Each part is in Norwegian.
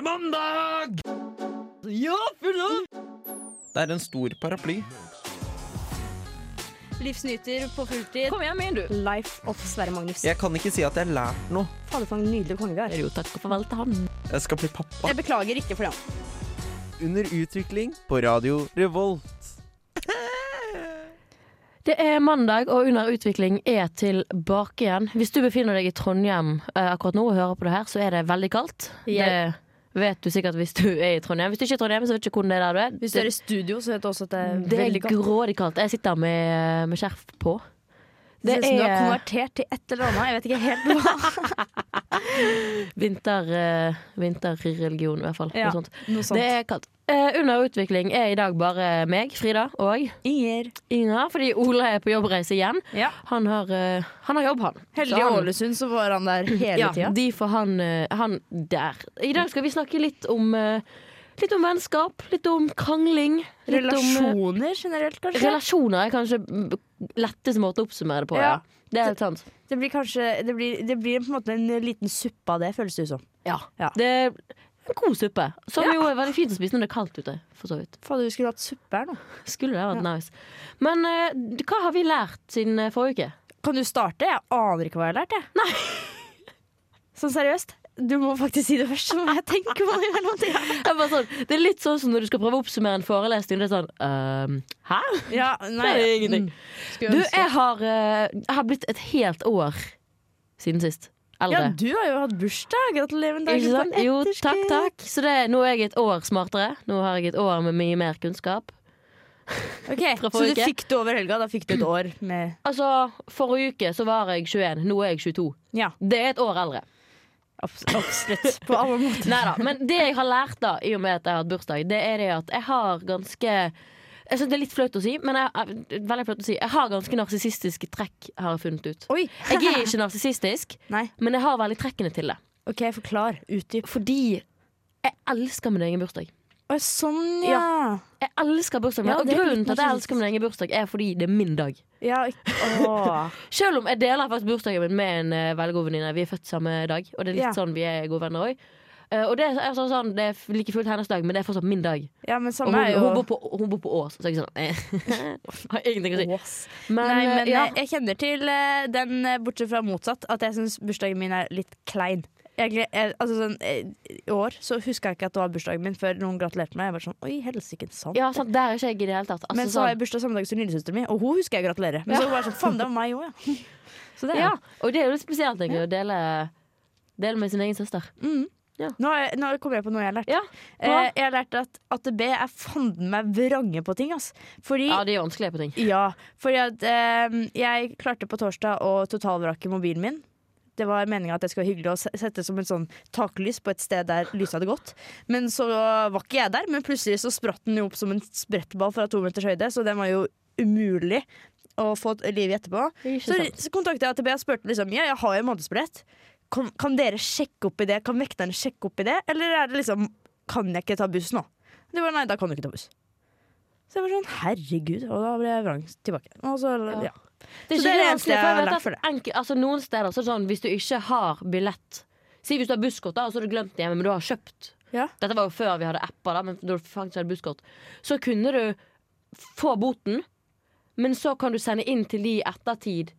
Er mandag! Ja, full av! Det er en stor paraply. Livsnyter på fulltid. Kom igjen, min, du. Life of Sverre Magnus. Jeg kan ikke si at jeg har lært noe. Fader, for en nydelig konge vi har. Jo, takk og farvel til han. Jeg skal bli pappa. Jeg beklager ikke for det. Under utvikling på Radio Revolt. Det er mandag, og Under utvikling er tilbake igjen. Hvis du befinner deg i Trondheim eh, akkurat nå og hører på det her, så er det veldig kaldt. Yeah. Det vet du sikkert hvis du er i Trondheim. Hvis du ikke er i Trondheim, så vet du ikke hvordan det er der du er. Hvis du er i studio, så vet du også at det er det veldig er grådig kaldt. Jeg sitter med, med skjerf på. Det er ser ut som du har er konvertert til et eller annet. Jeg vet ikke helt hva. vinter, uh, vinterreligion, i hvert fall. Ja, Noe sånt. Noe sånt. Det er kaldt. Uh, under utvikling er i dag bare meg, Frida, og Inger. Inger, fordi Ole er på jobbreise igjen. Ja. Han har, uh, han har jobb, han. Heldig i Ålesund, så var han der hele ja, tida. De får han, han der. I dag skal vi snakke litt om Litt om vennskap, litt om krangling. Litt om Relasjoner generelt, kanskje? relasjoner er kanskje letteste måte å oppsummere det på. Ja. Ja. Det er helt sant. Det blir kanskje Det blir, det blir på en måte en liten suppe av det, føles det ut som. Ja. Ja. Det er en god suppe, som jo er veldig fint å spise når det er kaldt ute. For så vidt. Fader, vi skulle hatt suppe her nå. Skulle det vært nice. Men uh, hva har vi lært siden eh, forrige uke? Kan du starte? Jeg aner ikke hva jeg har lært, jeg. Nei. Sånn seriøst. Du må faktisk si det først, så må jeg tenke på det i mellomtida. Det er, sånn, det er litt sånn som når du skal prøve å oppsummere en forelesning. Det er sånn ehm, Hæ? Ja, nei, Det er ingenting. mm, Du, jeg har, eh, jeg har blitt et helt år siden sist. Ja, du har jo hatt bursdag. Gratulerer med dagen? Jo, takk, takk. Så det, nå er jeg et år smartere. Nå har jeg et år med mye mer kunnskap. Ok, Så du uke. fikk det over helga? Da fikk du et år med Altså, Forrige uke så var jeg 21, nå er jeg 22. Ja, Det er et år eldre. Abs- absolutt. På alle måter. Neida, Men det jeg har lært, da i og med at jeg har hatt bursdag, det er det at jeg har ganske jeg synes Det er litt flaut å si, men jeg- veldig flaut å si Jeg har ganske narsissistiske trekk, har jeg funnet ut. Oi! Jeg er ikke narsissistisk, men jeg har veldig trekkene til det. OK, forklar. Utdyp. Fordi jeg elsker min egen bursdag. Sånn, ja. Jeg elsker bursdagen min, Ja, og grunnen til at jeg elsker min egen bursdag, er fordi det er min dag. Ja. Selv om jeg deler faktisk bursdagen min med en uh, veldig god venninne. Vi er født samme dag, og det er litt Ja. sånn vi er gode venner òg. og det er, sånn, sånn, det er like fullt hennes dag, men det er fortsatt min dag. ja, men Og hun, jo hun, bor på, hun bor på Ås, så jeg er sånn eh, Har ingenting å si. Men, Nei, eh, men ja. eh, jeg kjenner til eh, den, eh, bortsett fra motsatt, at jeg syns bursdagen min er litt klein. Jeg, jeg, altså sånn, eh, I år så huska jeg ikke at det var bursdagen min før noen gratulerte meg. Jeg var sånn, oi, helsike, sant ja, sant, det er ikke jeg i det hele tatt. Altså, Men så har sånn, jeg bursdag samme dag som lillesøsteren min, og hun husker jeg gratulerer. Men Ja. så var jeg sånn, faen, det var meg òg, ja. Så det er ja, og det er jo litt spesielt egentlig, å dele, dele med sin egen søster. Mm. Ja. Nå, nå kommer jeg på noe jeg har lært. Ja, eh, jeg har lært at AtB er fanden meg vrange på ting. Ass. Fordi Ja, de er vanskelige på ting. Ja, fordi at eh, jeg klarte på torsdag å totalvrake mobilen min. Det var meninga at det skulle være hyggelig å se- sette som en sånn taklys på et sted der lyset hadde gått. Men så var ikke jeg der, men plutselig så spratt den jo opp som en sprettball fra to meters høyde, så den var jo umulig å få et liv i etterpå. Så, så kontaktet jeg AtB og spurte liksom Ja, jeg har jo månedsbillett. Kan, kan dere sjekke opp i det? Kan vekterne sjekke opp i det? Eller er det liksom Kan jeg ikke ta buss nå? De var nei, da kan du ikke ta buss. Så jeg var sånn herregud. Og da ble jeg vrang tilbake. Så, Ja. Det er Så ikke det det eneste jeg har lært for det. enkel, altså Noen steder så er det sånn hvis du ikke har billett Si hvis du har busskort, da, og så har du glemt det hjemme, men du har kjøpt. Ja. Dette var jo før vi hadde apper, da, men da du faktisk hadde busskort. Så kunne du få boten, men så kan du sende inn til de i ettertid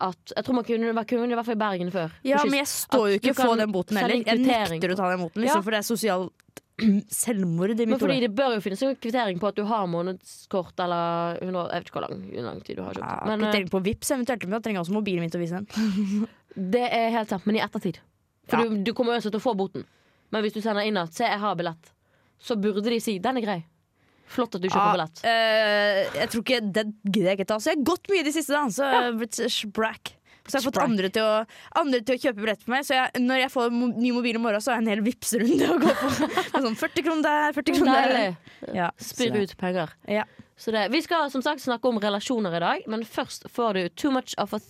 at Jeg tror man kunne, kunne i hvert fall i Bergen før. ja, men jeg står jo ikke for den boten heller. Jeg nekter å ta den boten, liksom, Ja. for det er sosialt selvmord i Men mitt hode. det bør jo finnes en kvittering på at du har månedskort eller Jeg vet ikke hvor lang, hvor lang tid du har kjøpt. Ja, men eh, Kvittering på Vipps eventuelt, men da trenger også mobilen min til å vise den. det er helt sant, men i ettertid. For Ja. du, du kommer uansett til å få boten. Men hvis du sender inn at 'se, jeg har billett', så burde de si 'den er grei'. Flott at du kjøper ah, billett. eh, jeg tror ikke det gidder jeg ikke ta, så jeg har gått mye i det siste, da. Så jeg har blitt sprack. Så jeg har fått andre til, å, andre til å kjøpe billetter for meg. Så jeg, når jeg får mo ny mobil i morgen, så har jeg en hel Vipps-runde å gå på. Sånn 40 kroner der, 40 kroner der. Ja, Spyr ut penger. Ja. Så det, vi skal som sagt snakke om relasjoner i dag, men først får du 'Too Much of a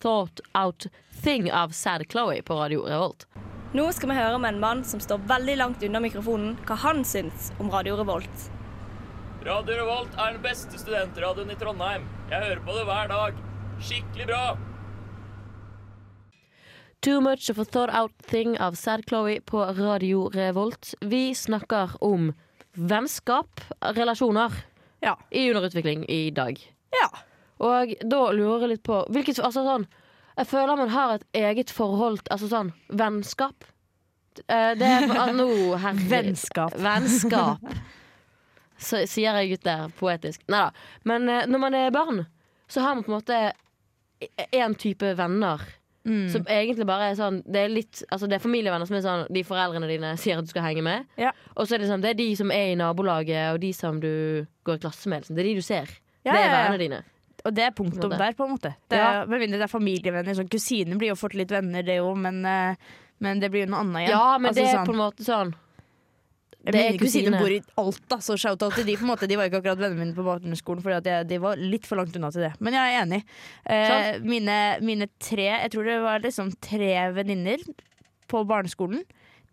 Thought Out Thing' av Sad Chloé på Radio Revolt. Nå skal vi høre med en mann som står veldig langt unna mikrofonen, hva han syns om Radio Revolt. Radio Revolt er den beste studentradioen i Trondheim. Jeg hører på det hver dag. Skikkelig bra. Too Much of a Thought Out Thing av Sad Chloé på Radio Revolt. Vi snakker om vennskap, relasjoner, Ja. i underutvikling i dag. Ja. Og da lurer jeg litt på hvilket, altså sånn, Jeg føler man har et eget forhold Altså sånn vennskap. Eh, Det er nå herre- Vennskap. Vennskap. Så sier jeg ut der poetisk. Nei da. Men eh, når man er barn, så har man på en måte én type venner. Mm. Som egentlig bare er sånn Det er litt Altså det er familievenner som er sånn de foreldrene dine sier at du skal henge med. Ja. Og så er det sånn Det er de som er i nabolaget, og de som du går i klasse med. Liksom. Det er de du ser. Ja, det er vennene dine. Og det er punktum der, på en måte. Det er, med mindre det er familievenner. Sånn, kusiner blir jo fort litt venner, det òg, men, eh, men det blir jo noe annet igjen. Ja, men Altså, det er sånn- på en måte sånn Mine er kusiner kusine. bor i Alta, så shout-out til de. på en måte De var ikke akkurat vennene mine på barneskolen, Fordi de var litt for langt unna til det. Men jeg er enig. Eh, mine, mine tre Jeg tror det var liksom tre venninner på barneskolen.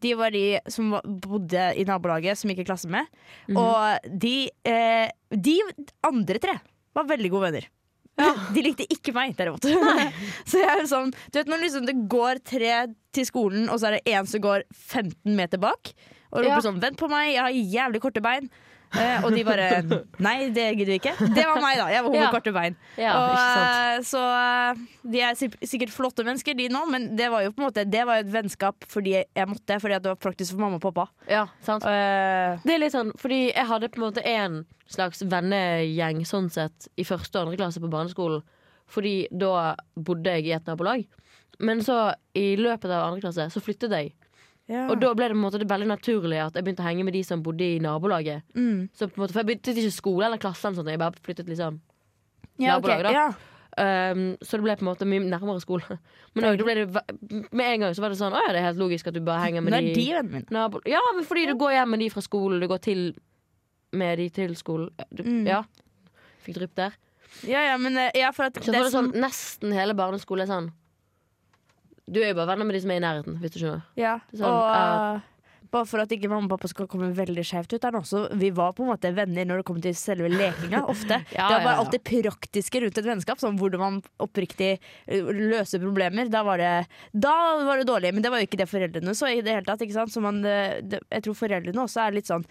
De var de som bodde i nabolaget, som gikk i klasse med. Mhm. Og de, eh, de andre tre var veldig gode venner. De likte ikke meg, derimot. så jeg er sånn Du vet når liksom det går tre til skolen, og så er det én som går 15 meter bak, og roper Ja. sånn 'Vent på meg, jeg har jævlig korte bein'. Eh, og de bare 'Nei, det gidder vi ikke'. Det var meg, da. Jeg var hun med Ja. korte bein. Ja, og, eh, så eh, de er sikkert flotte mennesker, de nå, men det var jo på en måte Det var jo et vennskap fordi jeg måtte, fordi at det var praktisk for mamma og pappa. Ja, sant. uh, Det er litt sånn, fordi jeg hadde på en måte en slags vennegjeng sånn sett i første og andre klasse på barneskolen. Fordi da bodde jeg i et nabolag. Men så i løpet av andre klasse så flyttet jeg. Ja. Og da ble det på en måte veldig naturlig at jeg begynte å henge med de som bodde i nabolaget. mm. Så på en måte, for jeg begynte ikke skole eller klasse, eller sånt, jeg bare flyttet liksom ja, nabolaget. nabolaget, da. ja. Um, så det ble på en måte mye nærmere skole. Men også, det, med en gang så var det sånn Å ja, det er helt logisk at du bare henger med Nå er de de nabo... Ja, men fordi du går hjem med de fra skolen, du går til med de til skolen. Du, Mm. ja. Fikk drypp der. Ja, ja, men eh, ja, for at Så det var det sånn sånn nesten hele barneskolen er sånn Du er jo bare venner med de som er i nærheten, hvis du skjønner. Ja, Sånn, og eh, bare for at ikke mamma og pappa skal komme veldig skjevt ut her nå, så vi var på en måte venner når det kom til selve lekinga, ofte. Ja, det var bare alt det praktiske rundt et vennskap, sånn hvordan man oppriktig eh, løser problemer. Da var, det, da var det dårlig, men det var jo ikke det foreldrene så i det hele tatt. Så man, eh, det, jeg tror foreldrene også er litt sånn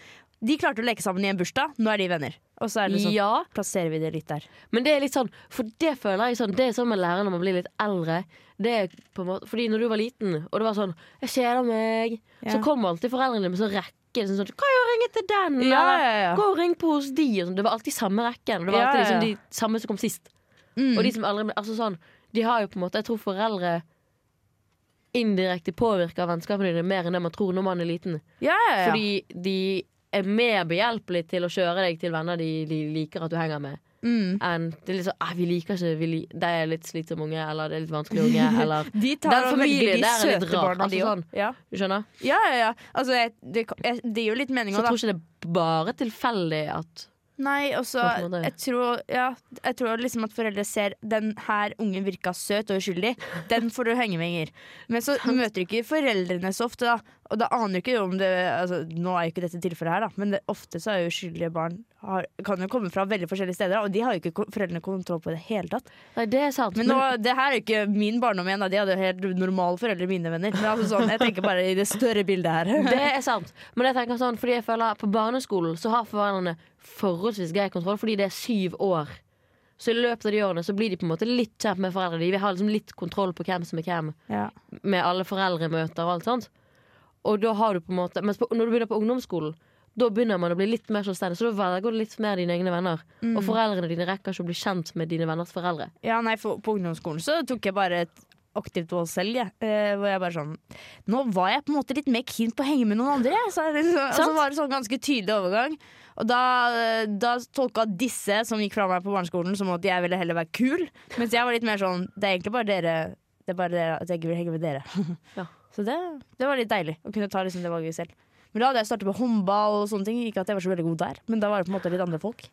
De klarte å leke sammen i en bursdag, nå er de venner. Og så er det sånn, Ja, plasserer vi det litt der. men det er litt sånn For det føler jeg sånn Det er sånn man lærer når man blir litt eldre. Det er på en måte Fordi når du var liten, og det var sånn 'Jeg kjeder meg', Ja. så kom alltid foreldrene med sånn rekke. Sånn, sånn 'Kan jeg ringe til den?' Ja, ja. 'Gå og ring på hos de'. Og sånn. Det var alltid samme rekken. Det var alltid liksom de samme som kom sist. Mm. Og de som aldri Altså sånn De har jo på en måte Jeg tror foreldre indirekte påvirker vennskapene dine mer enn det man tror når man er liten. ja, ja, ja. Fordi de er mer behjelpelig til å kjøre deg til venner de, de liker at du henger med. mm. Enn det er litt sånn ah, 'Vi liker ikke vi li De er litt slitsomme unge', eller 'det er litt vanskelig unge', eller De tar Den familien de der er litt rar, altså sånn. Ja. Du skjønner? Ja, ja, ja. Altså, jeg, det, jeg, det gir jo litt mening Så òg, jeg da. tror ikke det er bare tilfeldig at Nei, også, måte. jeg tror, ja, jeg tror liksom at foreldre ser Den her ungen virka søt og uskyldig. Den får du henge med, Inger. Men så møter du ikke foreldrene så ofte, da. Og da aner du ikke om det altså, Nå er jo ikke dette tilfellet her, da, men det, ofte så er jo uskyldige barn har, kan jo komme fra veldig forskjellige steder, og de har jo ikke foreldrene kontroll på i det hele tatt. Nei, det er sant. Men nå, det her er jo ikke min barndom igjen, da. De hadde jo helt normale foreldre, mine venner. Men altså sånn, jeg tenker bare i det større bildet her. Det er sant. Men jeg tenker sånn, fordi jeg føler på barneskolen så har foreldrene forholdsvis grei kontroll, fordi det er syv år. Så i løpet av de årene så blir de på en måte litt kjent med foreldrene. De vil ha liksom litt kontroll på hvem som er hvem, Ja. med alle foreldremøter og alt sånt. Og da har du på en måte Mens på, når du begynner på ungdomsskolen, da begynner man å bli litt mer selvstendig. Så da velger du litt mer dine egne venner. Mm. Og foreldrene dine rekker ikke å bli kjent med dine venners foreldre. Ja, nei, for, På ungdomsskolen så tok jeg bare et aktivt å selge. Eh, hvor jeg bare sånn Nå var jeg på en måte litt mer keen på å henge med noen andre. Så, så, så var det sånn ganske tydelig overgang. Og da, da tolka disse som gikk fra meg på barneskolen, som at jeg ville heller være kul. Mens jeg var litt mer sånn Det er egentlig bare dere Det er bare dere, at jeg ikke vil henge med dere. Ja. Så det, det var litt deilig å kunne ta liksom det valget selv. Men da hadde jeg startet med håndball og sånne ting. Ikke at jeg var så veldig god der, men da var det på en måte litt andre folk.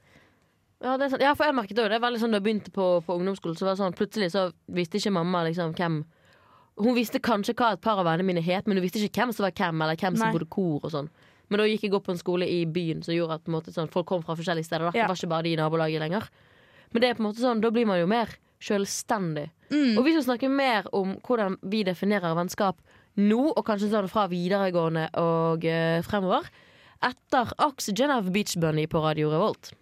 Ja, det sant. ja, for jeg merket også, det veldig sånn Da jeg begynte på, på ungdomsskolen, så var det sånn plutselig så visste ikke mamma liksom hvem Hun visste kanskje hva et par av vennene mine het, men hun visste ikke hvem som var hvem, eller hvem som Nei. bodde kor og sånn. Men da gikk jeg opp på en skole i byen som gjorde at måte, sånn, folk kom fra forskjellige steder. Da. Ja. Det var ikke bare de i nabolaget lenger. Men det er på en måte sånn, da blir man jo mer selvstendig. Og vi skal snakke mer om hvordan vi definerer vennskap nå, og kanskje sånn fra videregående og uh, fremover, etter Oxygen av Beach Bunny på Radio Revolt.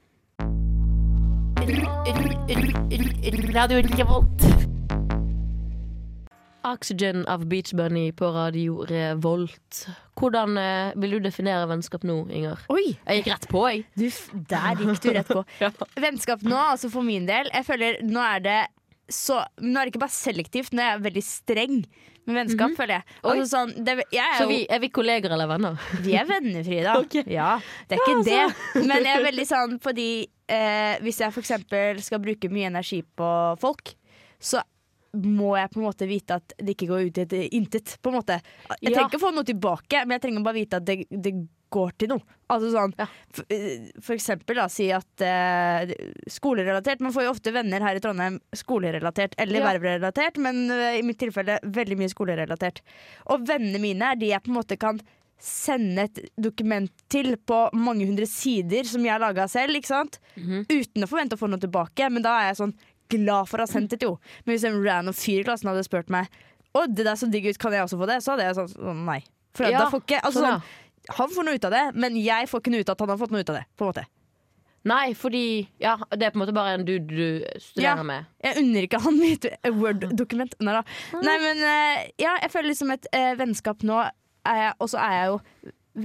Radio Revolt. Oxygen av Beach Bunny på Radio Revolt. Hvordan eh, vil du definere vennskap nå, Inger? Oi! Jeg gikk rett på, jeg. Du, der gikk du rett på. Ja. Vennskap nå, altså for min del Jeg føler nå er det så Nå er det ikke bare selektivt, nå er jeg veldig streng med vennskap, føler jeg. Altså sånn, det, jeg er Så vi, er vi kolleger eller venner? Vi er venner, Frida. Okay. Ja, det er ikke det. Men jeg er veldig sånn fordi eh, hvis jeg eksempel skal bruke mye energi på folk, så må jeg på en måte vite at det ikke går ut i et intet. På en måte. Jeg Ja. trenger ikke få noe tilbake, men jeg trenger bare vite at det, det går til noe. Altså sånn, Ja. for, eh, for eksempel da, si at eh, skolerelatert Man får jo ofte venner her i Trondheim skolerelatert eller Ja. vervrelatert, men eh, i mitt tilfelle veldig mye skolerelatert. Og vennene mine er de jeg på en måte kan sende et dokument til på mange hundre sider som jeg har laga selv, ikke sant? Mhm. uten å forvente å få noe tilbake. Men da er jeg sånn glad for å ha sendt det, jo. Men hvis en random fyr i klassen hadde spurt meg Å, det der så digg ut, kan jeg også få det? Så hadde jeg sånn, sånn nei. For Ja, da får ikke, altså, sånn, sånn, han får noe ut av det, men jeg får ikke noe ut av at han har fått noe ut av det. På en måte. Nei, fordi ja, det er på en måte bare en dude du studerer Ja. med. Jeg unner ikke han mitt Word-dokument. Nei da. Nei, men eh, ja, jeg føler liksom et eh, vennskap nå Og så er jeg jo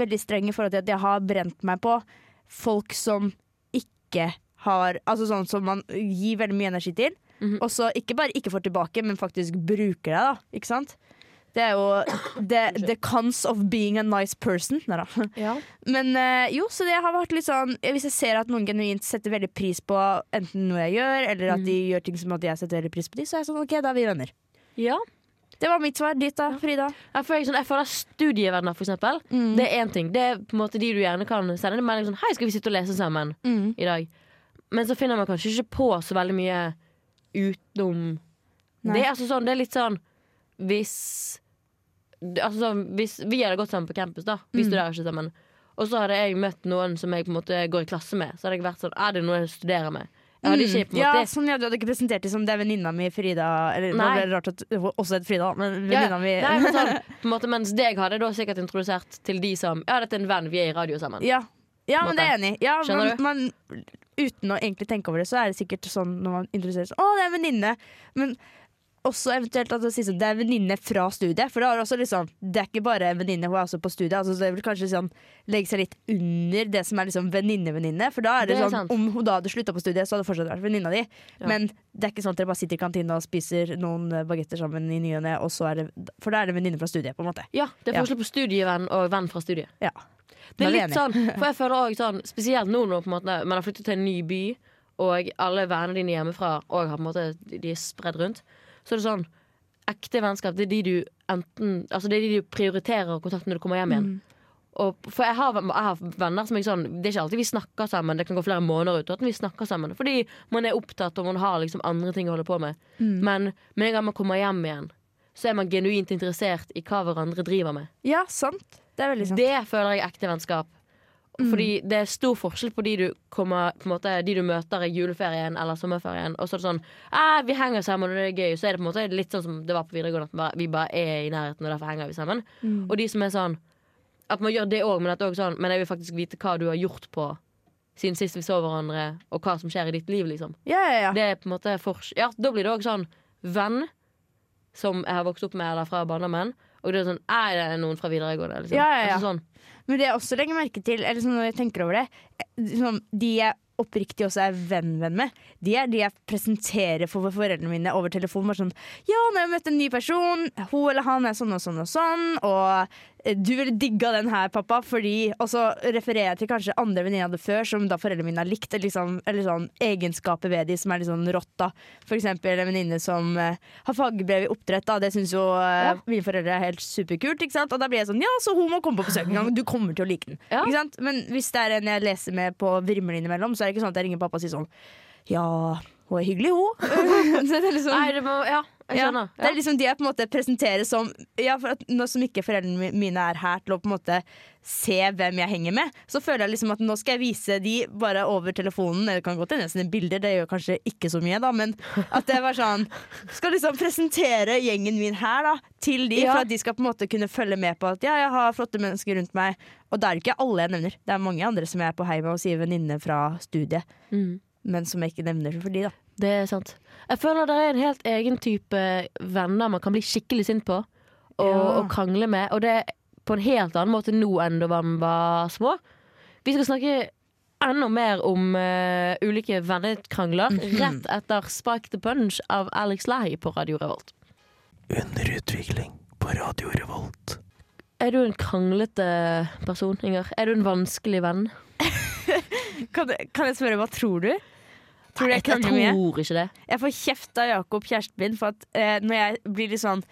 veldig streng i forhold til at jeg har brent meg på folk som ikke har Altså sånn som man gir veldig mye energi til, Mhm. og så ikke bare ikke får tilbake, men faktisk bruker deg, da. Ikke sant? Det er jo the, the cons of being a nice person. Nei da. Ja. Men eh, jo, så det har vært litt sånn Hvis jeg ser at noen genuint setter veldig pris på enten noe jeg gjør, eller at de gjør ting som at jeg setter veldig pris på de, så er jeg sånn OK, da er vi venner. ja. Det var mitt svar. Ditt da, Frida? Jeg føler, sånn, jeg føler studievenner, for eksempel. Mm. Det er én ting. Det er på en måte de du gjerne kan sende en melding sånn Hei, skal vi sitte og lese sammen Mm. i dag? Men så finner man kanskje ikke på så veldig mye utenom Nei. det. Er altså sånn, det er litt sånn Hvis Altså hvis vi hadde gått sammen på campus, da. Vi Mm. studerer ikke sammen. Og så hadde jeg møtt noen som jeg på en måte går i klasse med. Så hadde jeg vært sånn Er det noe jeg studerer med? Jeg hadde ikke på en ja, sånn, ja, Du hadde ikke presentert det som det er venninna mi Frida Eller det Nei. var veldig rart at hun også het Frida, men Ja, mi Nei, men sånn, på en måte, Mens deg hadde da sikkert introdusert til de som Ja, dette er en venn, vi er i radio sammen. Ja, ja men det er enig. Ja, Skjønner man, man, uten å egentlig tenke over det, så er det sikkert sånn når man introduserer seg. Å, det er en venninne. Men også eventuelt at det sies det er en venninne fra studiet. For det, er også liksom, det er ikke bare en venninne, hun er også på studiet. Altså, det vil kanskje sånn, legge seg litt under det som er liksom venninne-venninne. For da er det, Det er sånn, sant. om hun da hadde slutta på studiet, så hadde det fortsatt vært venninna di. Ja. Men det er ikke sånn at dere bare sitter i kantina og spiser noen eh, bagetter sammen i ny og ne, For da er det venninne fra studiet, på en måte. Ja, det er Ja. på studievenn og venn fra studiet. Ja. Det er litt sånn, for jeg føler også sånn Spesielt nå når man har flyttet til en ny by, og alle vennene dine hjemmefra og har måte, de er spredd rundt. Så er det sånn Ekte vennskap, det er de du enten Altså det er de du prioriterer å kontakte når du kommer hjem igjen. Mm. Og, for jeg har, jeg har venner som jeg sånn Det er ikke alltid vi snakker sammen, det kan gå flere måneder uten at vi snakker sammen. Fordi man er opptatt og man har liksom andre ting å holde på med. Mm. Men med en gang man kommer hjem igjen, så er man genuint interessert i hva hverandre driver med. Ja, sant. Det er veldig sant. Det føler jeg er ekte vennskap. Fordi det er stor forskjell på de du, kommer, på måte, de du møter i juleferien eller sommerferien. Og så er det sånn eh, Vi henger sammen, og det er gøy. Så er det på en måte litt sånn som det var på videregående, at vi bare er i nærheten, og derfor henger vi sammen. Mm. Og de som er sånn At man gjør det òg, men sånn Men jeg vil faktisk vite hva du har gjort på siden sist vi så hverandre, og hva som skjer i ditt liv, liksom. Ja, ja, ja. Det er på en måte fors Ja, da blir det òg sånn venn som jeg har vokst opp med, eller fra barndommen. Og det er sånn Er det noen fra videregående? Liksom? Ja, ja, ja. Altså sånn. Men det jeg også legger merke til, eller sånn når jeg tenker over det eh, sånn, De jeg oppriktig også er venn-venn med, de er de jeg presenterer for foreldrene mine over telefon. Bare sånn Ja, nå har jeg møtt en ny person, hun eller han er sånn og sånn og sånn, og du ville digga den her, pappa, fordi Og så refererer jeg til kanskje andre venninner jeg hadde før, som da foreldrene mine har likt, eller, liksom, eller sånn egenskaper ved de som er litt sånn rått, da. For eksempel en venninne som uh, har fagbrev i oppdrett, da. Det syns jo uh, Ja. mine foreldre er helt superkult, ikke sant. Og da blir jeg sånn Ja, så hun må komme på besøk en gang, du kommer til å like den. Ja. Ikke sant? Men hvis det er en jeg leser med på Vrimler innimellom, så er det ikke sånn at jeg ringer pappa og sier sånn Ja, hun er hyggelig, hun. så det er liksom Nei, det må, ja. Jeg Ja. Det er liksom de jeg på en måte presenterer som Ja, for at Nå som ikke foreldrene mine er her til å på en måte se hvem jeg henger med, så føler jeg liksom at nå skal jeg vise de bare over telefonen. Eller det kan godt hende sine bilder, det gjør kanskje ikke så mye, da, men at det var sånn Skal liksom presentere gjengen min her da til de, Ja. for at de skal på en måte kunne følge med på at ja, jeg har flotte mennesker rundt meg. Og det er ikke alle jeg nevner. Det er mange andre som jeg er på hei med og sier venninne fra studiet, Mm. men som jeg ikke nevner for de, da. Det er sant. Jeg føler det er en helt egen type venner man kan bli skikkelig sint på og, Ja. og krangle med. Og det er på en helt annen måte nå enn da man var små. Vi skal snakke enda mer om uh, ulike vennekrangler rett etter Spike the Punch av Alex Lahi på Radio Revolt. Under utvikling på Radio Revolt. Er du en kranglete person, Inger? Er du en vanskelig venn? Kan, kan jeg spørre, hva tror du? Tror du jeg jeg krangler mye? tror ikke det. Jeg får kjeft av Jakob, kjæresten min, for at eh, når jeg blir litt sånn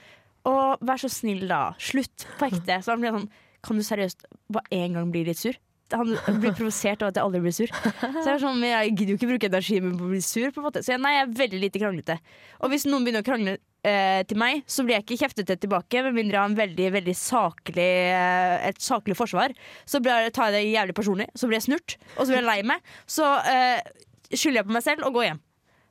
Å, vær så snill, da. Slutt. På ekte. Så han blir sånn Kan du seriøst bare én gang bli litt sur? Han blir provosert av at jeg aldri blir sur. Så jeg er sånn, jeg gidder jo ikke bruke energi min på å bli sur. på en måte Så jeg, nei, jeg er veldig lite kranglete. Og hvis noen begynner å krangle eh, til meg, så blir jeg ikke kjeftete tilbake, med mindre jeg har en veldig veldig saklig, eh, et saklig forsvar. Så blir jeg, tar jeg det jævlig personlig, så blir jeg snurt, og så blir jeg lei meg. Så eh, skylder jeg på meg selv og går hjem.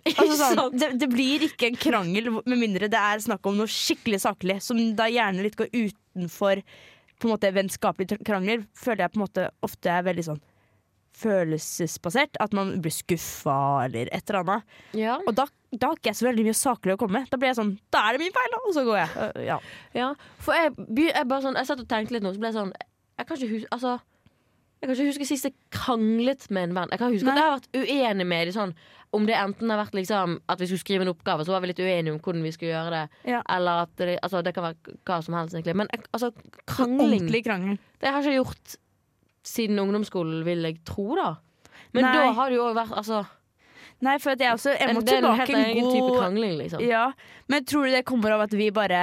Altså sånn, det, det blir ikke en krangel med mindre det er snakk om noe skikkelig saklig, som da gjerne litt går utenfor på en måte vennskapelige krangler. Føler jeg på en måte ofte er veldig sånn følelsesbasert. At man blir skuffa eller et eller annet. Ja. Og da, da har ikke jeg så veldig mye saklig å komme med. Da blir jeg sånn Da er det min feil, da! Og så går jeg. Ja. Ja, for jeg, jeg bare sånn Jeg satt og tenkte litt nå, så ble jeg sånn Jeg kan ikke huske Altså jeg kan ikke huske sist jeg kranglet med en venn. Jeg kan huske Nei. at jeg har vært uenig med dem. Sånn, om det enten har vært liksom at vi skulle skrive en oppgave, så var vi litt uenige om hvordan vi skulle gjøre det. Ja. Eller at det, altså, det kan være hva som helst, egentlig. Men altså, krangling Ordentlig krangel. Det har jeg ikke gjort siden ungdomsskolen, vil jeg tro, da. Men Nei. da har det jo vært altså, Nei, for jeg også Jeg må en, Det er en helt tilbake en egen type god krangling, liksom. Ja, men tror du det kommer av at vi bare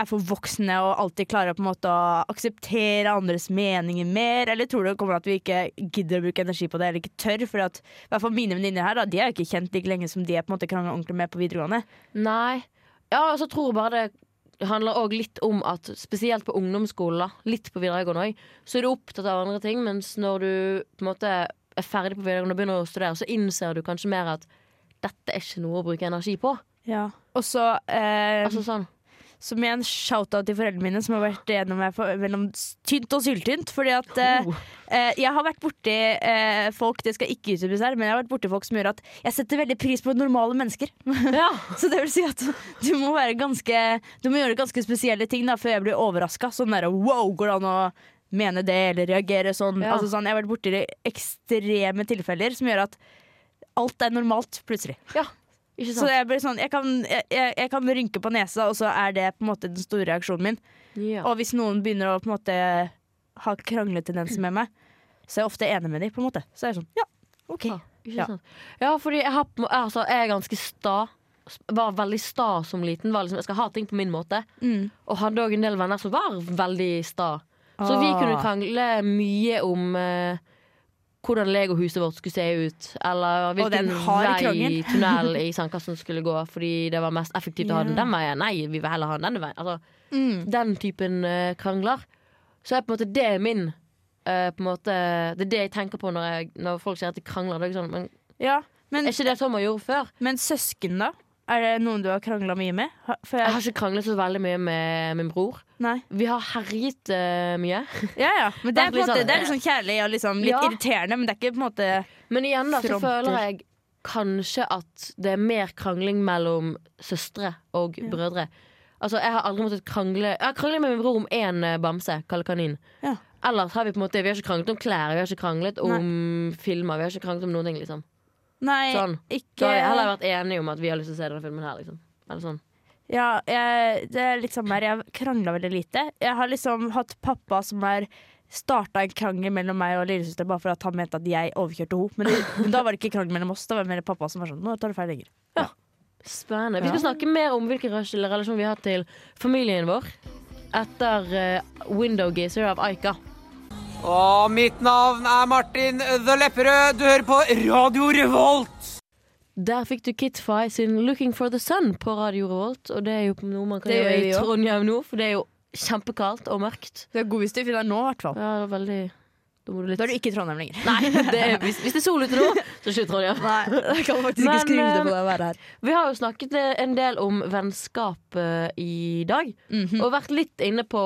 er for voksne og alltid klarer på en måte å akseptere andres meninger mer? Eller tror du det kommer at vi ikke gidder å bruke energi på det, eller ikke tør? For at, i hvert fall mine venninner her, da, de er jo ikke kjent like lenge som de er på en måte krangla ordentlig med på videregående. Nei. Ja, og så tror jeg bare det handler òg litt om at spesielt på ungdomsskolen, litt på videregående òg, så er du opptatt av andre ting, mens når du på en måte er ferdig på videregående og begynner å studere, så innser du kanskje mer at dette er ikke noe å bruke energi på. Ja. Og så eh, Altså sånn som igjen shout-out til foreldrene mine, som har vært gjennom meg for, mellom tynt og syltynt. Fordi at eh, oh. eh, jeg har vært borti eh, folk, det skal ikke utdypes her, men jeg har vært borti folk som gjør at jeg setter veldig pris på normale mennesker. Ja. Så det vil si at du må være ganske Du må gjøre ganske spesielle ting da før jeg blir overraska. Sånn derre wow, går det an å mene det eller reagere sånn? Ja. Altså sånn jeg har vært borti ekstreme tilfeller som gjør at alt er normalt plutselig. Ikke Så jeg, blir sånn, jeg, kan, jeg, jeg, kan rynke på nesa, og så er det på en måte den store reaksjonen min. ja. Og hvis noen begynner å på en måte ha krangletendenser med meg, så er jeg ofte enig med dem. På en måte. Så er jeg sånn, ja, OK. Ja, Ja. ja, fordi jeg, har, altså, jeg er ganske sta. Var veldig sta som liten. Liksom, jeg skal ha ting på min måte. Mm. Og hadde òg en del venner som var veldig sta. Så vi Ah. kunne krangle mye om eh, hvordan legohuset vårt skulle se ut. Eller er hvilken vei i tunnel i sandkassen skulle gå. Fordi det var mest effektivt å ha den den veien. Nei, vi vil heller ha den denne veien. Altså, Mm. den typen uh, krangler. Så er på en måte det min uh, måte, Det er det jeg tenker på når, jeg, når folk sier at de krangler. Det er, ikke sånn, men Ja, men, er ikke det Tom gjorde før? men søsken, da? Er det noen du har krangla mye med? Ha- For Jeg jeg, har ikke kranglet så veldig mye med min bror. nei. Vi har herjet uh, mye. Ja, ja. Men det er, måte, sånn- det er sånn kjærlig og liksom litt Ja. irriterende, men det er ikke på en måte Men igjen da, så føler jeg kanskje at det er mer krangling mellom søstre og Ja. brødre. Altså, Jeg har aldri måttet krangle Jeg har kranglet med min bror om én eh, bamse, Kalle Kanin. Ja. Ellers har vi på en måte Vi har ikke kranglet om klær, vi har ikke kranglet om filmer. Vi har ikke kranglet om noen ting, liksom. Nei, Sånn. ikke Da har vi heller vært enige om at vi har lyst til å se denne filmen her, liksom. Eller sånn. Ja, jeg, det er litt samme her. Jeg krangla veldig lite. Jeg har liksom hatt pappa som har starta en krangel mellom meg og lillesøster bare for at han mente at jeg overkjørte henne. Men, men da var det ikke krangel mellom oss, da var det mer pappa som var sånn Nå tar du feil lenger. Ja, Spennende. Vi Ja. skal snakke mer om hvilken relasjon vi har til familien vår etter uh, Window Gazer av Aika. Og mitt navn er Martin The Lepperød. Du hører på Radio Revolt. Der fikk du Kitfy sin 'Looking for the Sun' på Radio Revolt. Og det er jo noe man kan Det gjøre i. Trondheim nå, for det er jo kjempekaldt og mørkt. Det er god hvis du finner nå, i hvert fall. Ja, det er veldig Da litt Da er du ikke i Trondheim lenger. Nei, det hvis, hvis det er sol ute nå, så det Trondheim. Nei, jeg kan faktisk Men, ikke skrive det eh, på deg å være her. Vi har jo snakket en del om vennskap eh, i dag. Mhm. Og vært litt inne på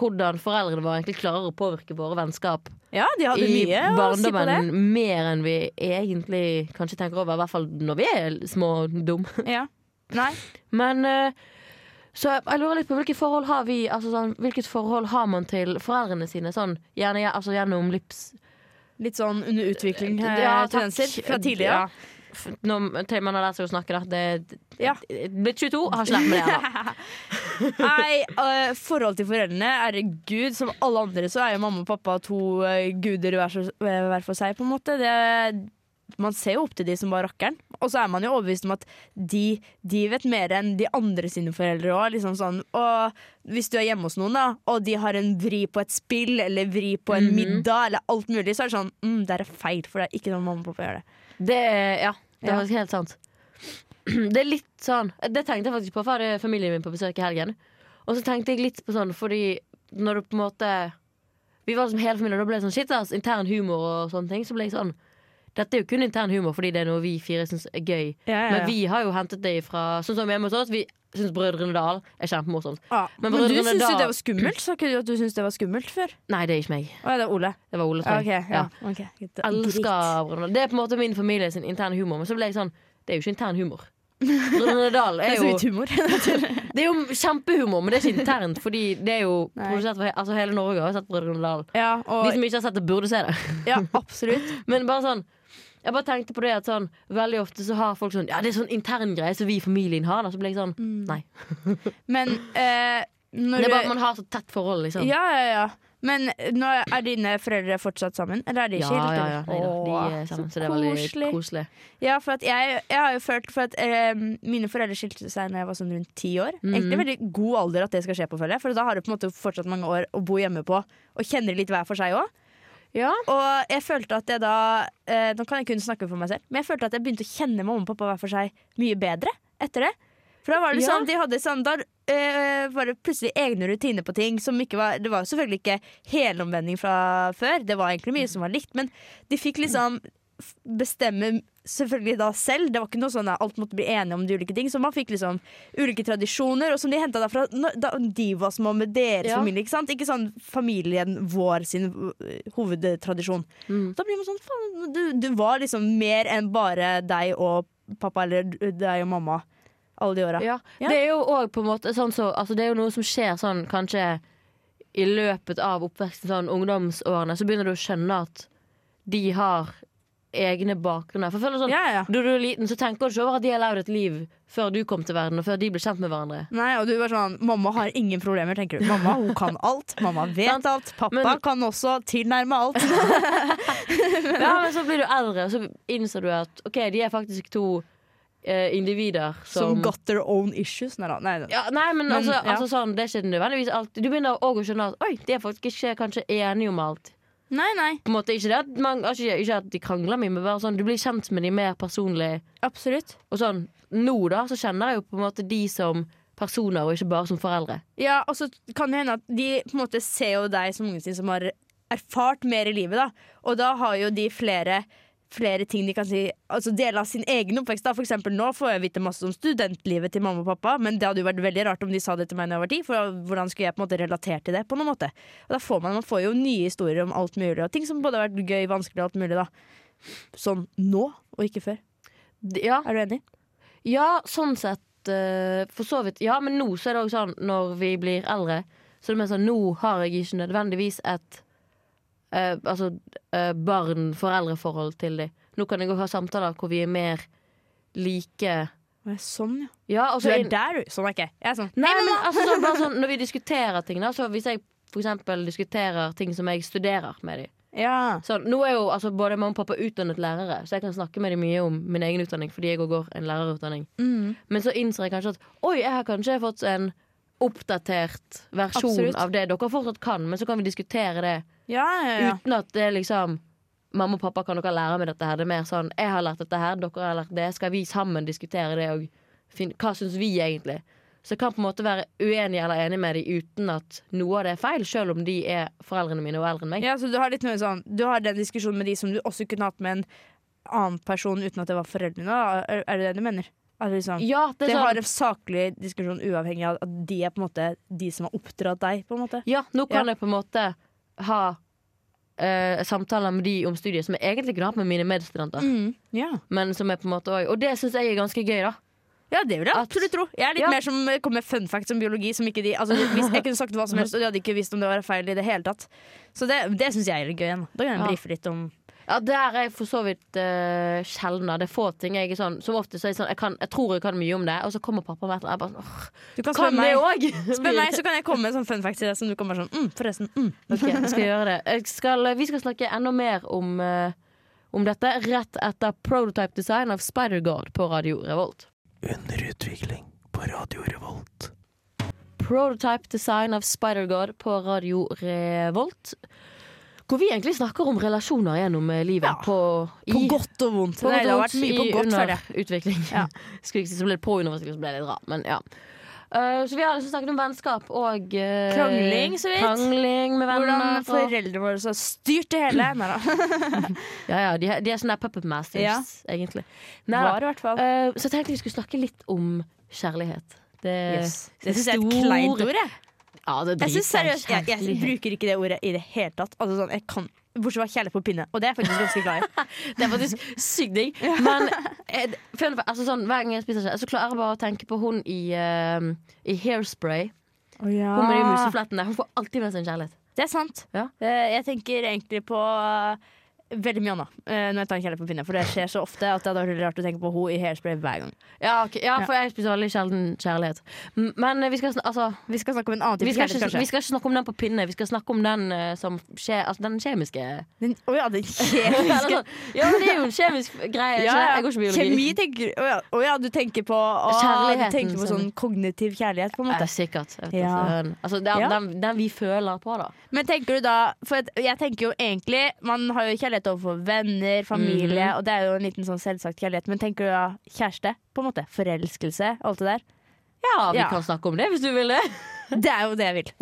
hvordan foreldrene våre egentlig klarer å påvirke våre vennskap Ja, de hadde i mye å si på det. mer enn vi egentlig kanskje tenker over. I hvert fall når vi er små og dum. Ja. Nei. Men eh, så jeg lurer litt på hvilke forhold har vi altså sånn, Hvilket forhold har man til foreldrene sine? Sånn, gjerne altså, gjennom lips... Litt sånn under utvikling Ja, eh, takk. tendenser fra tidligere. Ja. Når til man har lært seg å snakke, da. Det, Ja. Blitt 22, har ikke lært meg det ennå. Nei, uh, forhold til foreldrene, herregud, som alle andre så er jo mamma og pappa to uh, guder hver, hver for seg, på en måte. Det, man ser jo opp til de som bare rockeren. Og så er man jo overbevist om at de, de vet mer enn de andre sine foreldre òg. Liksom sånn. Og hvis du er hjemme hos noen, da, og de har en vri på et spill eller vri på en Mhm. middag, eller alt mulig, så er det sånn mm, Det er feil, for det er ikke sånn mamma og pappa gjør det. Det ja, det er Ja. helt sant. Det er litt sånn Det tenkte jeg faktisk på, for hadde familien min på besøk i helgen. Og så tenkte jeg litt på sånn, fordi når du på en måte Vi var som hele familien, og da ble det sånn shit, ass, intern humor og sånne ting. Så ble jeg sånn Dette er jo kun intern humor fordi det er noe vi fire syns er gøy. Men vi har jo hentet det fra Sånn som hjemme hos oss. Vi syns Brødrene Dal er kjempemorsomt. Ja. Men Men, du syns jo det var skummelt? Sa ikke du at du syntes det var skummelt før? Nei, det er ikke meg. Å det er Ole. Det var Ole. Ja, tror jeg. ja. okay. elsker Brødrene Dal. Det er på en måte min familie sin interne humor. Men så ble jeg sånn Det er jo ikke intern humor. Brødrene Dal er er jo. Det er jo kjempehumor, men det er ikke internt. Fordi det er jo Nei. produsert for he altså hele Norge har sett Brødrene Dal. ja, De som ikke har sett det, burde se det. ja, absolutt. Men bare sånn jeg bare tenkte på det at sånn Veldig ofte så har folk sånn Ja, det er sånn intern greie som vi i familien har. Da. Så ble jeg sånn Nei. Men eh, når Det er bare at man har så tett forhold, liksom. Ja, ja, ja. Men nå er dine foreldre fortsatt sammen? Eller er de ja, skilt? ja, ja. Nei. De er sammen, så så det er veldig koselig. koselig. Ja, for at jeg, jeg har jo følt For at eh, mine foreldre skilte seg da jeg var sånn rundt ti år. Mm. Egentlig veldig god alder at det skal skje på, føler jeg. For da har du på en måte fortsatt mange år å bo hjemme på, og kjenner litt hver for seg òg. Ja. Og jeg følte at jeg da eh, Nå kan jeg kun snakke for meg selv, men jeg følte at jeg begynte å kjenne mamma og pappa hver for seg mye bedre etter det. For da var det Ja. sånn, de hadde sånn Da eh, var det plutselig egne rutiner på ting som ikke var Det var selvfølgelig ikke helomvending fra før, det var egentlig mye som var likt, men de fikk liksom bestemme selvfølgelig da selv. Det var ikke noe sånn at alt måtte bli enige om de ulike ting. Så man fikk liksom ulike tradisjoner, og som de henta fra da de var små med deres Ja. familie. Ikke sant? Ikke sånn familien vår sin øh, hovedtradisjon. Mm. Da blir man sånn faen, du, du var liksom mer enn bare deg og pappa eller deg og mamma alle de åra. Ja. Ja. Det er jo òg på en måte sånn så altså Det er jo noe som skjer sånn kanskje i løpet av oppveksten, sånn ungdomsårene, så begynner du å skjønne at de har egne bakgrunner. For jeg føler sånn Ja, ja. Da du er liten, så tenker du ikke over at de har levd et liv før du kom til verden, og før de ble kjent med hverandre. Nei, og du var sånn Mamma har ingen problemer, tenker du. Mamma hun kan alt. Mamma vet alt. Pappa Men- kan også tilnærme alt. Ja, Men så blir du eldre, og så innser du at OK, de er faktisk to eh, individer som, Som got their own issues. Nei da. Nei, ja, Nei, men, Men, altså, altså sånn, det er ikke nødvendigvis alltid Du begynner òg å skjønne at oi, de er faktisk ikke kanskje enige om alt. Nei, nei. På en måte Ikke det at, man, altså, ikke, ikke at de krangler mye, men bare sånn du blir kjent med de mer personlig. Absolutt. Og sånn, nå da, så kjenner jeg jo på en måte de som personer, og ikke bare som foreldre. Ja, og så kan det hende at de på en måte ser jo deg som ungen sin som har erfart mer i livet, da. Og da har jo de flere, flere ting de kan si Altså dele av sin egen oppvekst. da For eksempel nå får jeg vite masse om studentlivet til mamma og pappa, men det hadde jo vært veldig rart om de sa det til meg da jeg var ti, for hvordan skulle jeg på en måte relatert til det på noen måte? Og da får man, man får jo nye historier om alt mulig, og ting som både har vært gøy, vanskelig og alt mulig, da. Sånn nå, og ikke før. Ja, Er du enig? ja sånn sett eh, For så vidt. Ja, men nå så er det òg sånn når vi blir eldre, så er det mer sånn nå har jeg ikke nødvendigvis et eh, altså eh, barn-foreldre-forhold til dem. Nå kan jeg òg ha samtaler hvor vi er mer like Sånn, ja. Ja, altså, Du er der, du. Sånn er ikke jeg. Er sånn Nei, men altså, sånn, bare sånn, Når vi diskuterer ting, da, så hvis jeg for eksempel diskuterer ting som jeg studerer med dem Ja. Så, Nå er jo altså, både mamma og pappa utdannet lærere, så jeg kan snakke med dem mye om min egen utdanning fordi jeg også går en lærerutdanning. Mm. Men så innser jeg kanskje at oi, jeg har kanskje fått en oppdatert versjon Absolutt. av det dere fortsatt kan, men så kan vi diskutere det Ja, ja, ja. uten at det liksom Mamma og pappa, kan dere lære meg dette her? Det er mer sånn Jeg har lært dette her, dere har lært det. Skal vi sammen diskutere det og finne Hva syns vi egentlig? Så jeg kan på en måte være uenig eller enig med dem uten at noe av det er feil, selv om de er foreldrene mine og eldre enn meg. Ja, så du har litt mer sånn Du har den diskusjonen med de som du også kunne hatt med en annen person uten at det var foreldrene. Er, er det det du mener? At liksom, Ja, det det har en saklig diskusjon uavhengig av at de er på en måte de som har oppdratt deg. på en måte ja nå kan Ja. jeg på en måte ha uh, samtaler med de om studiet som jeg egentlig kunne hatt med mine medstudenter. Mm, ja. Men som er på en måte også, Og det syns jeg er ganske gøy, da. ja, det vil jeg absolutt tro. Jeg er litt Ja. mer som kommer med fun facts om biologi. Som ikke de, altså, hvis jeg kunne sagt hva som helst, og de hadde ikke visst om det var feil i det hele tatt. Så det, det syns jeg er litt gøy. Da kan jeg brife litt om Ja, Der er jeg for så vidt uh, sjelden. Det er få ting jeg er sånn Som ofte så er jeg sånn jeg, kan, jeg tror jeg kan mye om det, og så kommer pappa med et bare sånn Du kan Kan det òg! Spør meg, så kan jeg komme med sånn fun fact til deg som du kan bare sånn mm, Forresten. Mm. Ok, jeg skal gjøre det. Jeg skal, vi skal snakke enda mer om, uh, om dette rett etter Prototype Design av Spider-God på Radio Revolt. Under utvikling på Radio Revolt. Prototype Design av Spider-God på Radio Revolt. Hvor vi egentlig snakker om relasjoner gjennom eh, livet. Ja. På, i, På godt og vondt. på Nei, det har vært mye på godt, føler utvikling. Ja. Skulle ikke si så ble det på underutvikling, så ble det rart. Men ja. Uh, så vi har liksom snakket om vennskap og uh, Krangling, så vidt. Krangling med venner. Hvordan foreldrene våre har styrt det hele. Nei da. Ja, ja, de, de er sånne puppet masters, Ja. egentlig. Nei. Var i hvert fall. Uh, så jeg tenkte vi skulle snakke litt om kjærlighet. Det, Yes. Det syns jeg er et kleint ord. Jeg, Ja, det jeg, synes seriøst, jeg, jeg bruker ikke det ordet i det hele tatt. Altså, sånn, jeg kan, bortsett fra kjærlighet på pinne. Og det er jeg faktisk ganske glad i. Det er faktisk sykt digg. Men jeg, for, altså, sånn, hver gang jeg spiser kjærlighet, så klarer jeg bare å tenke på hun i, uh, i Hairspray. Hun med de museflettene. Hun får alltid med seg en kjærlighet. Det er sant. Ja. Eh, Jeg tenker egentlig på eh, veldig mye annet eh, når jeg tar en kjærlighet på pinne. For det skjer så ofte at det hadde vært rart å tenke på henne i hairspray hver gang. Ja, ok, ja, for jeg spiser veldig sjelden kjærlighet. M- Men eh, vi skal, sn- altså, Vi skal snakke om en annen vi type skal, kjærlighet, ikke, kanskje. vi skal ikke snakke om den på pinne. Vi skal snakke om den eh, som skjer, altså den kjemiske. Den- Å ja, den Eller kjemiske sånn, ja, men det er jo en kjemisk greie. ikke? Jeg går ikke biologi. Kjemi tenker Å ja, å ja, du tenker på å, Du Kjærligheten tenker på som- sånn kognitiv kjærlighet, på en Ja, måte. sikkert. Jeg vet Ja. ikke. Altså, den, Ja. den, den vi føler på, da. Men tenker du da For jeg tenker jo egentlig Man har jo kjærlighet overfor venner, familie, Mhm. og det er jo en liten sånn selvsagt kjærlighet. Men tenker du da kjæreste? På en måte. Forelskelse, alt det der. Ja, vi Ja. kan snakke om det hvis du vil det. Det er jo det jeg vil.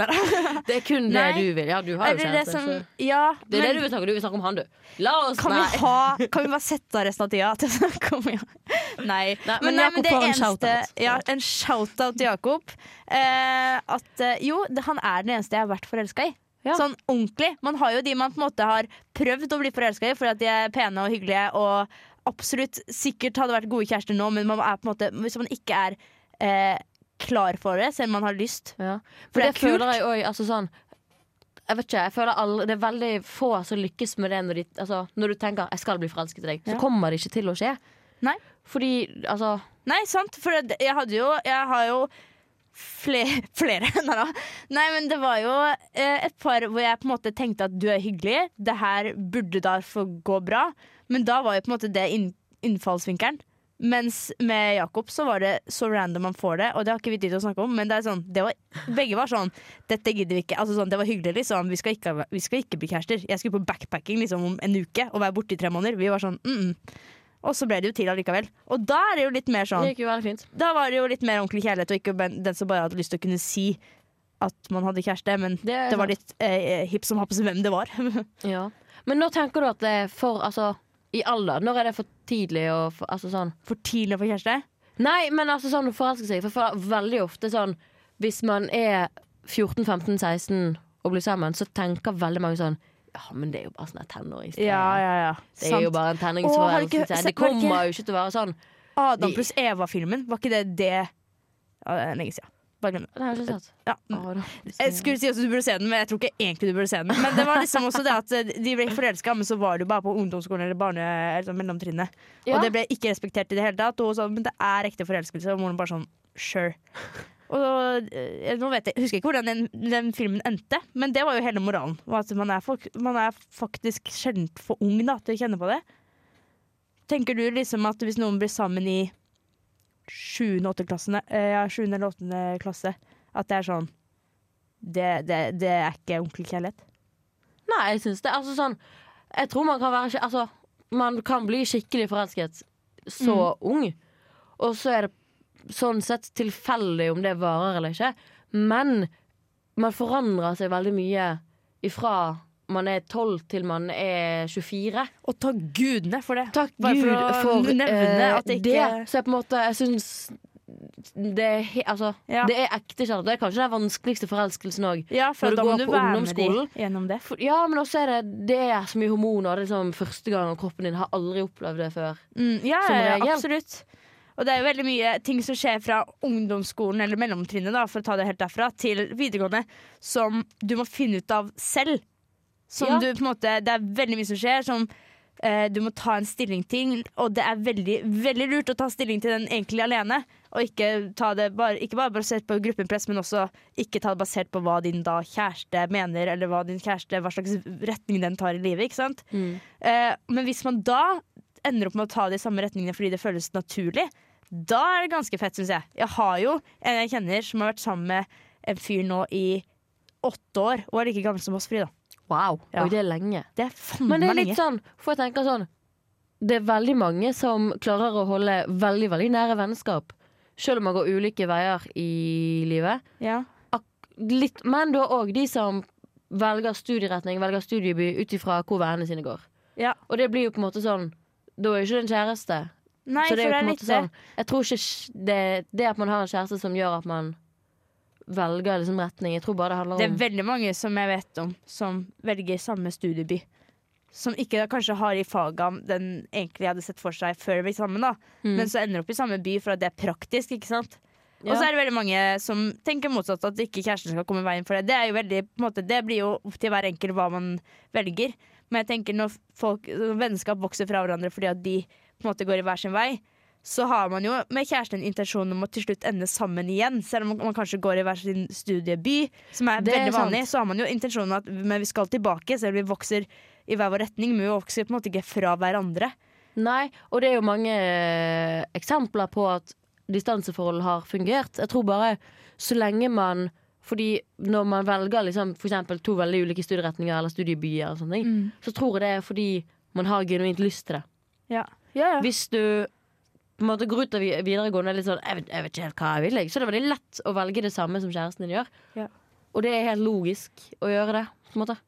Det er kun det Nei. du vil. Ja, du har jo kjæreste. det som Ja, Det er men det du vil snakke om. Du vil snakke om han, du. La oss kan vi, ha, kan vi bare sette av resten av tida til å snakke om ja. Nei. Nei, men nei, Jakob det får en eneste- shoutout. Ja, en shout-out til Jakob. Eh, at eh, jo, det, han er den eneste jeg har vært forelska i. Ja. Sånn ordentlig. Man har jo de man på en måte har prøvd å bli forelska i fordi at de er pene og hyggelige og absolutt sikkert hadde vært gode kjærester nå, men man er på en måte, hvis man ikke er eh, klar for det, selv om man har lyst Ja. For For det det, er føler jeg òg. Altså sånn jeg vet ikke, jeg føler alle, Det er veldig få som lykkes med det når, de, altså, når du tenker 'jeg skal bli forelsket i deg', så kommer det ikke til å skje. Nei. Fordi altså Nei, sant, for jeg hadde jo Jeg har jo flere, flere Nei. Nei, men det var jo eh, et par hvor jeg på en måte tenkte at du er hyggelig, det her burde da gå bra. Men da var jo på en måte det inn, innfallsvinkelen. Mens med Jakob så var det så random man får det, og det har ikke vi tid til å snakke om. Men det er sånn, det var, begge var sånn Dette gidder vi ikke. Altså sånn, det var hyggelig, liksom. Vi skal, ikke, vi skal ikke bli kjærester. Jeg skulle på backpacking liksom om en uke og være borte i tre måneder. Vi var sånn mm -mm. Og så ble det jo til allikevel. Og da er det jo litt mer sånn da var det jo litt mer ordentlig kjærlighet, og ikke den som bare hadde lyst til å kunne si at man hadde kjæreste, men Det det var litt eh, hipp som happ hvem det var. Ja. Men når tenker du at det er for Altså, i alder? Når er det for tidlig å Altså sånn For tidlig å få kjæreste. Nei, men altså sånn å forelske seg. For for veldig ofte sånn Hvis man er 14-15-16 og blir sammen, så tenker veldig mange sånn Ja, men det er jo bare sånn en tenåringsgreie. Ja, ja, ja. Det er jo bare en tenåringsforelskelse. du Det kommer jo ikke til å være sånn. Adam pluss Eva-filmen, var ikke det det Ja, det er lenge siden. Bare glem det. Har jeg ikke sett. Ja. Jeg skulle si at du burde se den, men jeg tror ikke egentlig du burde se den. Men det var liksom også det at eh, de ble forelska, men så var jo bare på ungdomsskolen eller barne, eller sånn mellomtrinnet. Ja. Og det ble ikke respektert i det hele tatt. Og hun sa men det er ekte forelskelse. Og moren bare sånn sure. Og eh, nå vet jeg, jeg husker ikke hvordan den, den filmen endte, men det var jo hele moralen. At man er, folk, man er faktisk sjelden for ung da, til å kjenne på det. Tenker du liksom at hvis noen blir sammen i 7. og 8. klassene, eh, ja, eller 8. klasse, at det er sånn det, det, det er ikke ordentlig kjærlighet? Nei, jeg syns det. Altså sånn Jeg tror man kan være Altså, man kan bli skikkelig forelsket så ung. Og så er det sånn sett tilfeldig om det varer eller ikke. Men man forandrer seg veldig mye ifra man er 12 til man er 24. Og takk gudene for det. Takk Bare Gud for for, nevne eh, at det ikke- Så jeg på en måte Jeg syns det er, altså, Ja. det er ekte kjærlighet. Det er kanskje den vanskeligste forelskelsen òg. Ja, for Når du går du på ungdomsskolen. gjennom det. Ja, men også er det Det er så mye hormoner. Det er liksom første gang kroppen din har aldri opplevd det før. Mm, ja, Som regel. absolutt. Og det er jo veldig mye ting som skjer fra ungdomsskolen eller mellomtrinnet, da, for å ta det helt derfra, til videregående, som du må finne ut av selv. Som Ja. du på en måte Det er veldig mye som skjer, som eh, du må ta en stilling til, og det er veldig, veldig lurt å ta stilling til den egentlig alene. Og ikke, ta det bare, ikke bare basert på gruppepress, men også ikke ta det basert på hva din da kjæreste mener, eller hva din kjæreste, hva slags retning den tar i livet. ikke sant? Eh, men hvis man da ender opp med å ta det i samme retningene fordi det føles naturlig, da er det ganske fett, syns jeg. Jeg har jo en jeg kjenner som har vært sammen med en fyr nå i åtte år, og er like gammel som oss, Frida. Wow. Ja. Oi, det er lenge. Det er Men det er er lenge. litt sånn, for jeg tenker sånn Det er veldig mange som klarer å holde veldig, veldig nære vennskap. Selv om man går ulike veier i livet. Ja. Litt, men du har òg de som velger studieretning, velger studieby ut ifra hvor vennene sine går. Ja. Og det blir jo på en måte sånn Da er jo ikke det en kjæreste. Nei, så det er jo på en måte sånn Jeg tror ikke det, det at man har en kjæreste som gjør at man velger liksom retning. Jeg tror bare det handler om Det er veldig mange som jeg vet om, som velger samme studieby. Som ikke kanskje har i fagene den egentlig hadde sett for seg før vi gikk sammen, da. Mm. Men så ender opp i samme by for at det er praktisk, ikke sant. Og så er det veldig mange som tenker motsatt, at ikke kjæresten skal komme i veien for det. Det, er jo veldig, på en måte, det blir jo opp til hver enkelt hva man velger. Men jeg tenker når folk, vennskap vokser fra hverandre fordi at de på en måte går i hver sin vei, så har man jo med kjæresten en intensjon om å til slutt ende sammen igjen. Selv om man kanskje går i hver sin studieby, som er er veldig sant. vanlig, så har man jo intensjonen at men vi skal tilbake, selv om vi vokser i hver vår retning. Men vi vokser på en måte ikke fra hverandre. Nei, og det er jo mange eh, eksempler på at distanseforhold har fungert. Jeg tror bare så lenge man Fordi når man velger liksom, for to veldig ulike studieretninger eller studiebyer, og sånne ting, så tror jeg det er fordi man har genuint lyst til det. Ja. Ja, ja. Hvis du på en måte går ut av videregående er litt sånn jeg vet, jeg vet ikke helt hva jeg vil, jeg», så er det veldig lett å velge det samme som kjæresten din gjør. Ja. Og det er helt logisk å gjøre det.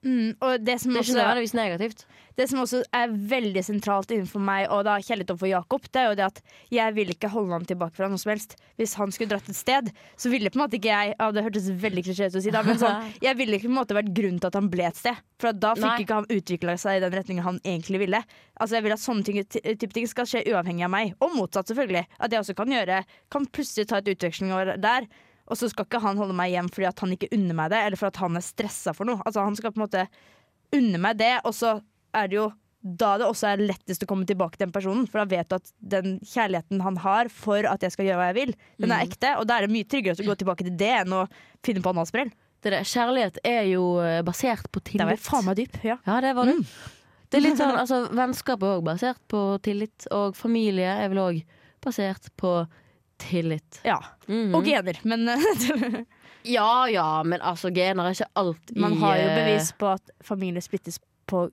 Mm, og det som Det er ikke nødvendigvis negativt. Det som også er veldig sentralt innenfor meg og da kjærlighet overfor Jakob, det er jo det at jeg vil ikke holde ham tilbake fra noe som helst. Hvis han skulle dratt et sted, så ville på en måte ikke jeg ja, Det hørtes veldig klisjé ut å si, da, men sånn, jeg ville ikke på en måte vært grunnen til at han ble et sted. For da fikk Nei. ikke han utvikla seg i den retningen han egentlig ville. Altså Jeg vil at sånne ting, type ting skal skje uavhengig av meg, og motsatt, selvfølgelig. At jeg også kan gjøre Kan plutselig ta et utveksling over der. Og så skal ikke han holde meg hjem fordi at han ikke unner meg det, eller for at han er stressa for noe. Altså Han skal på en måte unne meg det, og så er det jo da det også er lettest å komme tilbake til den personen. For da vet du at den kjærligheten han har for at jeg skal gjøre hva jeg vil, den er ekte. Og da er det mye tryggere å gå tilbake til det enn å finne på en sprell. Det der. Kjærlighet er jo eh, basert på tillit. Der var jeg faen meg dyp. Ja. Ja, det var du. Det er litt sånn, altså Vennskap er òg basert på tillit, og familie er vel òg basert på tillit. Ja. Mhm. Og gener. Men Ja ja, men altså, gener er ikke alt i man har jo eh, bevis på at familier splittes på,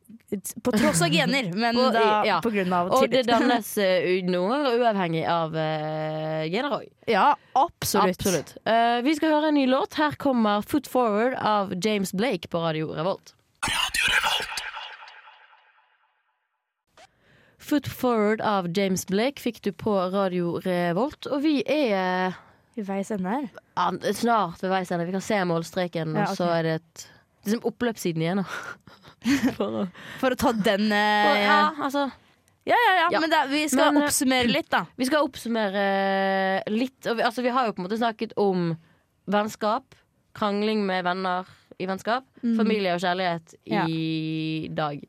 på tross av gener, men på, da ja. på grunn av tillit. Og det dannes uh, noen ganger uavhengig av uh, gener òg. Ja, absolutt. Absolutt. Uh, vi skal høre en ny låt. Her kommer Foot Forward av James Blake på Radio Revolt. Radio Revolt. Foot Forward av James Blake fikk du på Radio Revolt, og vi er Ved veis ende her. ja, snart ved veis ende. Vi kan se målstreken, Ja, og så er det et Liksom som oppløpssiden igjen. da. For å- For å ta den eh, for- ja, altså Ja, ja, ja, Ja. men da, vi skal Men, eh, oppsummere litt, da. Vi skal oppsummere litt. Og vi, altså, vi har jo på en måte snakket om vennskap, krangling med venner i vennskap, familie og kjærlighet Ja. i dag.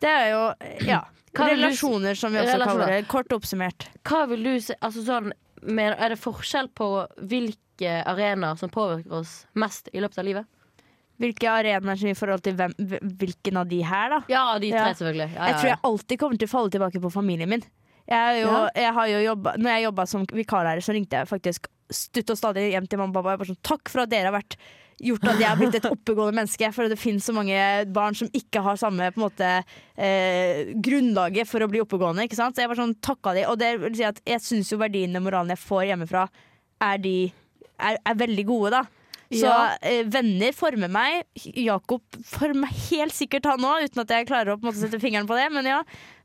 Det er jo ja, Hva relasjoner, som vi også Relasjoner. kaller det. Kort oppsummert. Hva vil du se altså sånn, Er det forskjell på hvilke arenaer som påvirker oss mest i løpet av livet? Hvilke arenaer som i forhold til hvem, hvilken av de her, da? Ja, de tre, Ja. selvfølgelig. Ja, Jeg ja, tror jeg alltid kommer til å falle tilbake på familien min. Jeg, jo, jeg har jo jobbet, når jeg jobba som vikarlærer, så ringte jeg faktisk stutt og stadig hjem til mamma og pappa. Jeg bare sånn, Takk for at dere har vært gjort at jeg har blitt et oppegående menneske. For det finnes så mange barn som ikke har samme på en måte eh, grunnlaget for å bli oppegående. Ikke sant? Så jeg var sånn takka de, og det vil si at jeg syns jo verdiene og moralen jeg får hjemmefra, er, de, er, er veldig gode, da. Så Ja. eh, venner former meg. Jakob former helt sikkert han òg, uten at jeg klarer å måte sette fingeren på det. Men ja.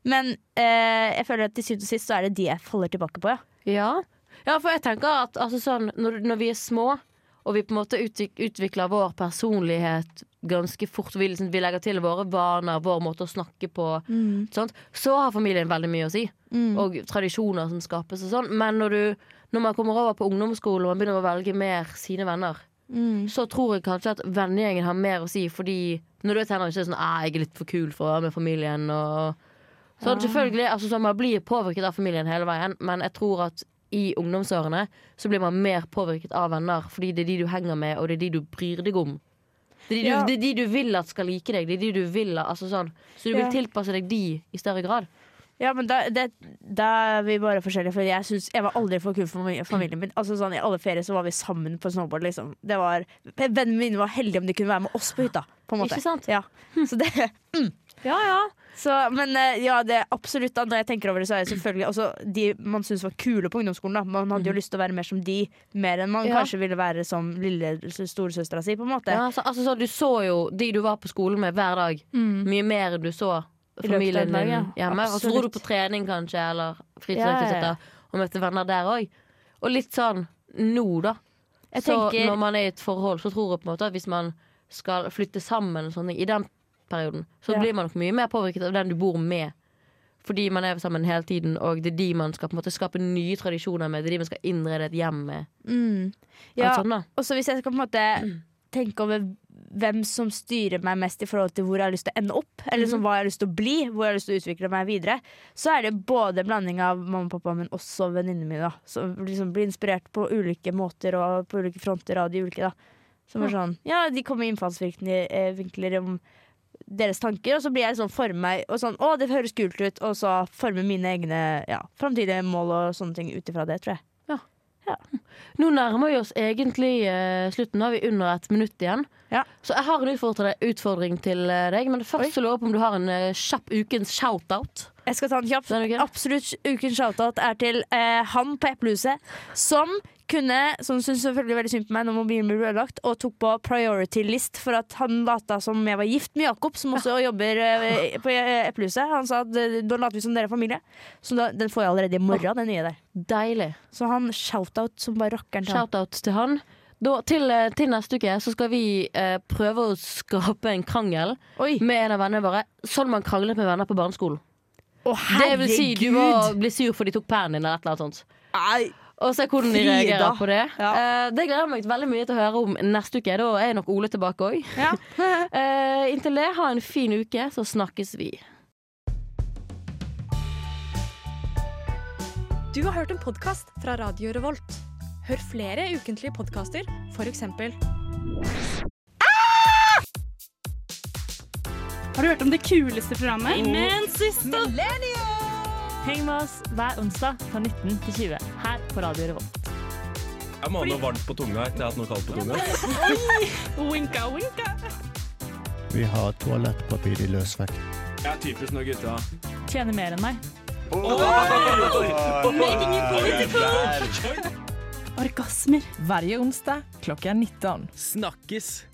Men eh, jeg føler at til syvende og sist så er det de jeg faller tilbake på, ja. Ja. ja, for jeg tenker at altså, sånn, når, når vi er små, og vi på en måte utvikler vår personlighet ganske fort, vi, liksom, vi legger til våre vaner, vår måte å snakke på, sånt, så har familien veldig mye å si. Og tradisjoner som skapes og sånn. Men når, du, når man kommer over på ungdomsskolen og man begynner å velge mer sine venner, så tror jeg kanskje at vennegjengen har mer å si, fordi når du er tenåring, så er det sånn «Ah, jeg er litt for kul for å være med familien. Og Sånn, selvfølgelig, altså, så Man blir påvirket av familien hele veien, men jeg tror at i ungdomsårene så blir man mer påvirket av venner, fordi det er de du henger med, og det er de du bryr deg om. Det er de du, det er de du vil at skal like deg. Det er de du vil altså sånn. Så du vil Ja. tilpasse deg de i større grad. Ja, men da, det, da er vi bare forskjellige. For jeg, synes, jeg var aldri for kul for familien min. Altså sånn, I alle ferier så var vi sammen på snowboard. Liksom. Det var, Vennene mine var heldige om de kunne være med oss på hytta. På en måte. Ikke sant? Ja. Så det, Ja, ja. så, men eh, ja, det er absolutt Når jeg tenker over det, så er det selvfølgelig også de man syns var kule på ungdomsskolen. Da. Man hadde jo lyst til å være mer som de, mer enn man Mhm. Ja. kanskje ville være som lille storesøstera si. på en måte ja så, altså, så du så jo de du var på skolen med hver dag, mye mer enn du så familien din ja. hjemme. Og så dro du på trening kanskje, eller Ja, ja, fritidsaktiviteter, og møtte venner der òg. Og litt sånn nå, da. Jeg så tenker- når man er i et forhold, så tror jeg på en måte at hvis man skal flytte sammen og sånne, i den perioden, så Ja. blir man nok mye mer påvirket av den du bor med. Fordi man er sammen hele tiden, og det er de man skal på en måte skape nye tradisjoner med. Det er de man skal innrede et hjem med. mm. Ja. Og så hvis jeg skal på en måte tenke over hvem som styrer meg mest i forhold til hvor jeg har lyst til å ende opp, eller liksom hva jeg har lyst til å bli, hvor jeg har lyst til å utvikle meg videre, så er det både en blanding av mamma og pappa, men også venninnene mine. da Som liksom blir inspirert på ulike måter og på ulike fronter av de ulike. da Som er sånn, ja, De kommer med innfallsvinkler eh, om deres tanker, og så blir jeg sånn for meg og sånn, å, det høres kult ut, og så forme mine egne ja, framtidige mål og sånne ting ut ifra det, tror jeg. Ja. ja. Nå nærmer vi oss egentlig uh, slutten. Nå er vi under et minutt igjen. Ja. Så jeg har en utfordring, utfordring til eh, deg. Men først så lurer jeg på om du har en uh, kjapp ukens shout-out. Jeg skal ta en kjapp. Absolutt ukens shout-out er til uh, han på Eplehuset som kunne, som syntes selvfølgelig veldig synd på meg når mobilen ble ødelagt, og tok på priority list for at han lata som jeg var gift med Jakob, som også jobber eh, på eh, Eplehuset. Han sa at eh, da later vi som dere er familie. Så da, den får jeg allerede i morgen, den nye der. Deilig. Så han shoutout som bare rakkeren til han. Shout-out til han. Da, til, til neste uke så skal vi eh, prøve å skape en krangel Oi! med en av vennene våre. Sånn man kranglet med venner på barneskolen. Å, Det vil si du må bli sur for de tok pæren din, eller et eller annet sånt. Nei. Og se hvordan de reagerer på det. Ja. Uh, det gleder jeg meg veldig mye til å høre om neste uke. Da er nok Ole tilbake òg. Ja. uh, inntil det, ha en fin uke, så snakkes vi. Du har hørt en podkast fra Radio Revolt. Hør flere ukentlige podkaster, f.eks. Har du hørt om det kuleste programmet? Men siste Heng med oss hver onsdag fra 19 til 20 her på Radio Revolt. Jeg må ha noe varmt på tunga etter jeg har hatt noe kaldt på tunga. Winka, winka. Vi har toalettpapir i løsvekt. Jeg er typisk når gutta Tjener mer enn meg. Orgasmer. Hver onsdag klokka 19. Snakkes!